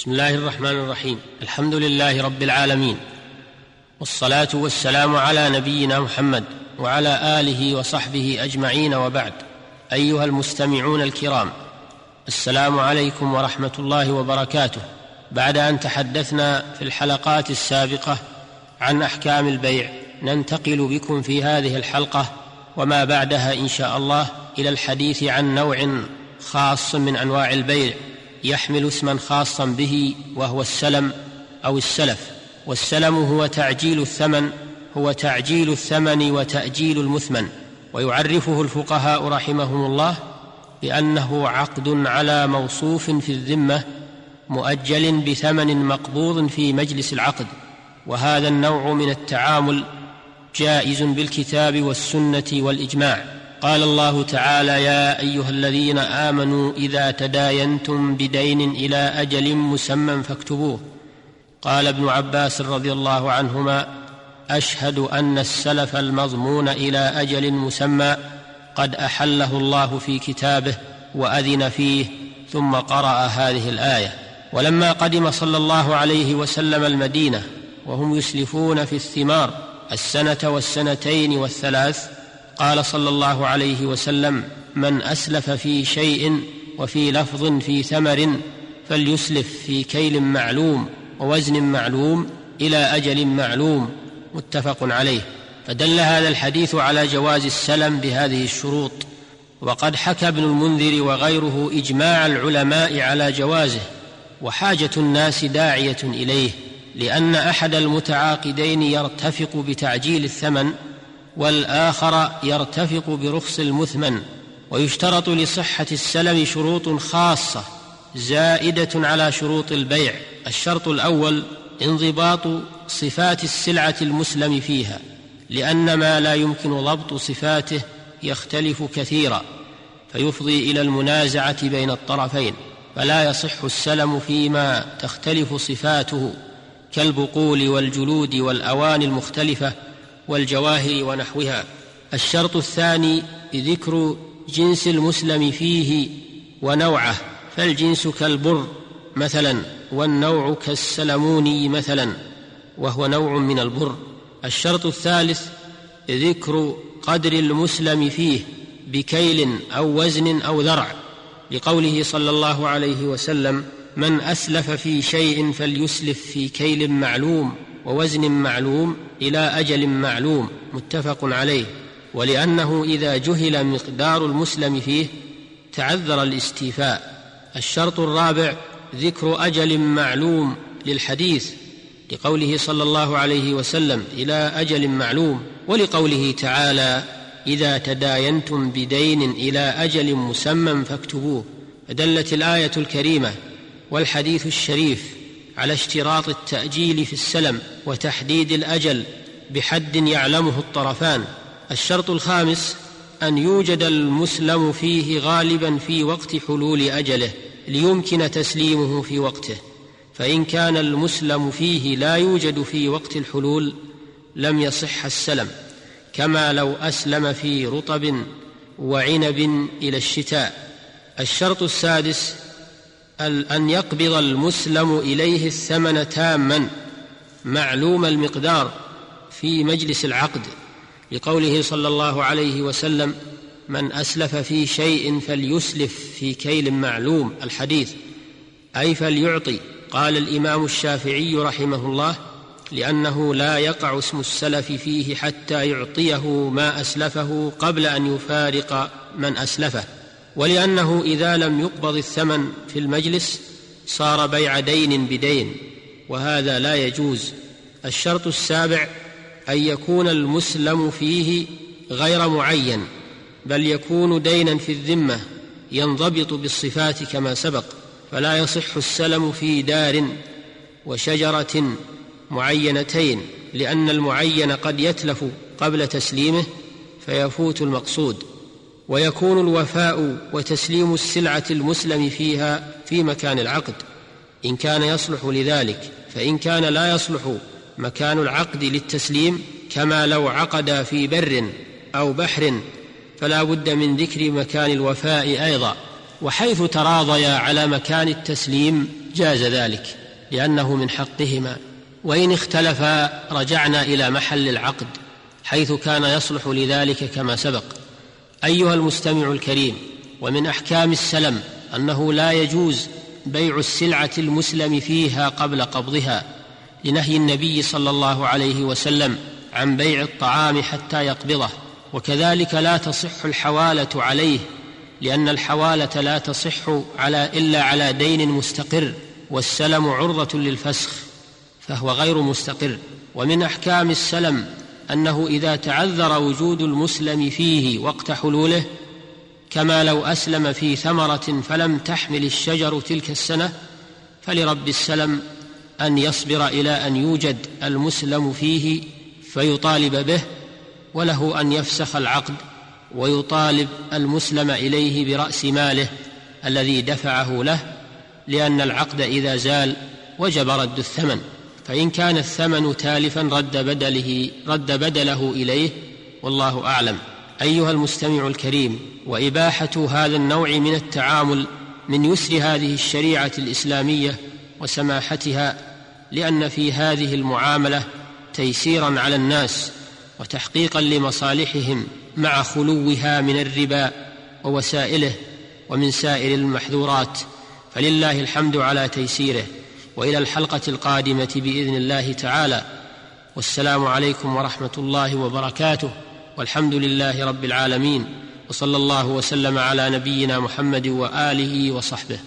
بسم الله الرحمن الرحيم. الحمد لله رب العالمين. والصلاة والسلام على نبينا محمد وعلى آله وصحبه أجمعين وبعد. أيها المستمعون الكرام السلام عليكم ورحمة الله وبركاته. بعد أن تحدثنا في الحلقات السابقة عن أحكام البيع ننتقل بكم في هذه الحلقة وما بعدها إن شاء الله إلى الحديث عن نوع خاص من أنواع البيع. يحمل اسما خاصا به وهو السلم أو السلف. والسلم هو تعجيل الثمن هو تعجيل الثمن وتأجيل المثمن. ويعرفه الفقهاء رحمهم الله بأنه عقد على موصوف في الذمة مؤجل بثمن مقبوض في مجلس العقد. وهذا النوع من التعامل جائز بالكتاب والسنة والإجماع. قال الله تعالى يا أيها الذين آمنوا إذا تداينتم بدين إلى أجل مسمى فاكتبوه. قال ابن عباس رضي الله عنهما أشهد أن السلف المضمون إلى أجل مسمى قد أحله الله في كتابه وأذن فيه ثم قرأ هذه الآية. ولما قدم صلى الله عليه وسلم المدينة وهم يسلفون في الثمار السنة والسنتين والثلاث قال صلى الله عليه وسلم من أسلف في شيء وفي لفظ في ثمر فليسلف في كيل معلوم ووزن معلوم إلى أجل معلوم. متفق عليه. فدل هذا الحديث على جواز السلم بهذه الشروط. وقد حكى ابن المنذر وغيره إجماع العلماء على جوازه وحاجة الناس داعية إليه لأن أحد المتعاقدين يرتفق بتعجيل الثمن والآخر يرتفق برخص المثمن ويشترط لصحة السلم شروط خاصة زائدة على شروط البيع. الشرط الأول انضباط صفات السلعة المسلم فيها لأن ما لا يمكن ضبط صفاته يختلف كثيرا فيفضي إلى المنازعة بين الطرفين. فلا يصح السلم فيما تختلف صفاته كالبقول والجلود والاواني المختلفة والجواهر ونحوها. الشرط الثاني ذكر جنس المسلم فيه ونوعه. فالجنس كالبر مثلا والنوع كالسلموني مثلا وهو نوع من البر. الشرط الثالث ذكر قدر المسلم فيه بكيل أو وزن أو ذرع. لقوله صلى الله عليه وسلم من أسلف في شيء فليسلف في كيل معلوم. ووزن معلوم إلى أجل معلوم متفق عليه ولأنه إذا جهل مقدار المسلم فيه تعذر الاستيفاء. الشرط الرابع ذكر أجل معلوم للحديث لقوله صلى الله عليه وسلم إلى أجل معلوم ولقوله تعالى إذا تداينتم بدين إلى أجل مسمى فاكتبوه فدلت الآية الكريمة والحديث الشريف على اشتراط التأجيل في السلم وتحديد الأجل بحد يعلمه الطرفان. الشرط الخامس أن يوجد المسلم فيه غالبا في وقت حلول أجله ليمكن تسليمه في وقته. فإن كان المسلم فيه لا يوجد في وقت الحلول لم يصح السلم كما لو أسلم في رطب وعنب إلى الشتاء. الشرط السادس أن يقبض المسلم إليه الثمن تاما معلوم المقدار في مجلس العقد لقوله صلى الله عليه وسلم من أسلف في شيء فليسلف في كيل معلوم الحديث. أي فليعطي؟ قال الإمام الشافعي رحمه الله لأنه لا يقع اسم السلف فيه حتى يعطيه ما أسلفه قبل أن يفارق من أسلفه. ولأنه إذا لم يقبض الثمن في المجلس صار بيع دين بدين وهذا لا يجوز. الشرط السابع أن يكون المسلم فيه غير معين بل يكون دينا في الذمة ينضبط بالصفات كما سبق فلا يصح السلم في دار وشجرة معينتين لأن المعين قد يتلف قبل تسليمه فيفوت المقصود. ويكون الوفاء وتسليم السلعة المسلم فيها في مكان العقد. إن كان يصلح لذلك فإن كان لا يصلح مكان العقد للتسليم كما لو عقد في بر أو بحر فلا بد من ذكر مكان الوفاء أيضا. وحيث تراضيا على مكان التسليم جاز ذلك لأنه من حقهما. وإن اختلفا رجعنا إلى محل العقد حيث كان يصلح لذلك كما سبق. أيها المستمع الكريم ومن أحكام السلم أنه لا يجوز بيع السلعة المسلم فيها قبل قبضها لنهي النبي صلى الله عليه وسلم عن بيع الطعام حتى يقبضه وكذلك لا تصح الحوالة عليه لأن الحوالة لا تصح على إلا على دين مستقر والسلم عرضة للفسخ فهو غير مستقر. ومن أحكام السلم أنه إذا تعذر وجود المسلم فيه وقت حلوله كما لو أسلم في ثمرة فلم تحمل الشجر تلك السنة فلرب السلم أن يصبر إلى أن يوجد المسلم فيه فيطالب به وله أن يفسخ العقد ويطالب المسلم إليه برأس ماله الذي دفعه له لأن العقد إذا زال وجب رد الثمن. فإن كان الثمن تالفا رد بدله رد بدله إليه والله أعلم. أيها المستمع الكريم وإباحة هذا النوع من التعامل من يسر هذه الشريعة الإسلامية وسماحتها لأن في هذه المعاملة تيسيرا على الناس وتحقيقا لمصالحهم مع خلوها من الربا ووسائله ومن سائر المحذورات. فلله الحمد على تيسيره. وإلى الحلقة القادمة بإذن الله تعالى. والسلام عليكم ورحمة الله وبركاته. والحمد لله رب العالمين. وصلى الله وسلم على نبينا محمد وآله وصحبه.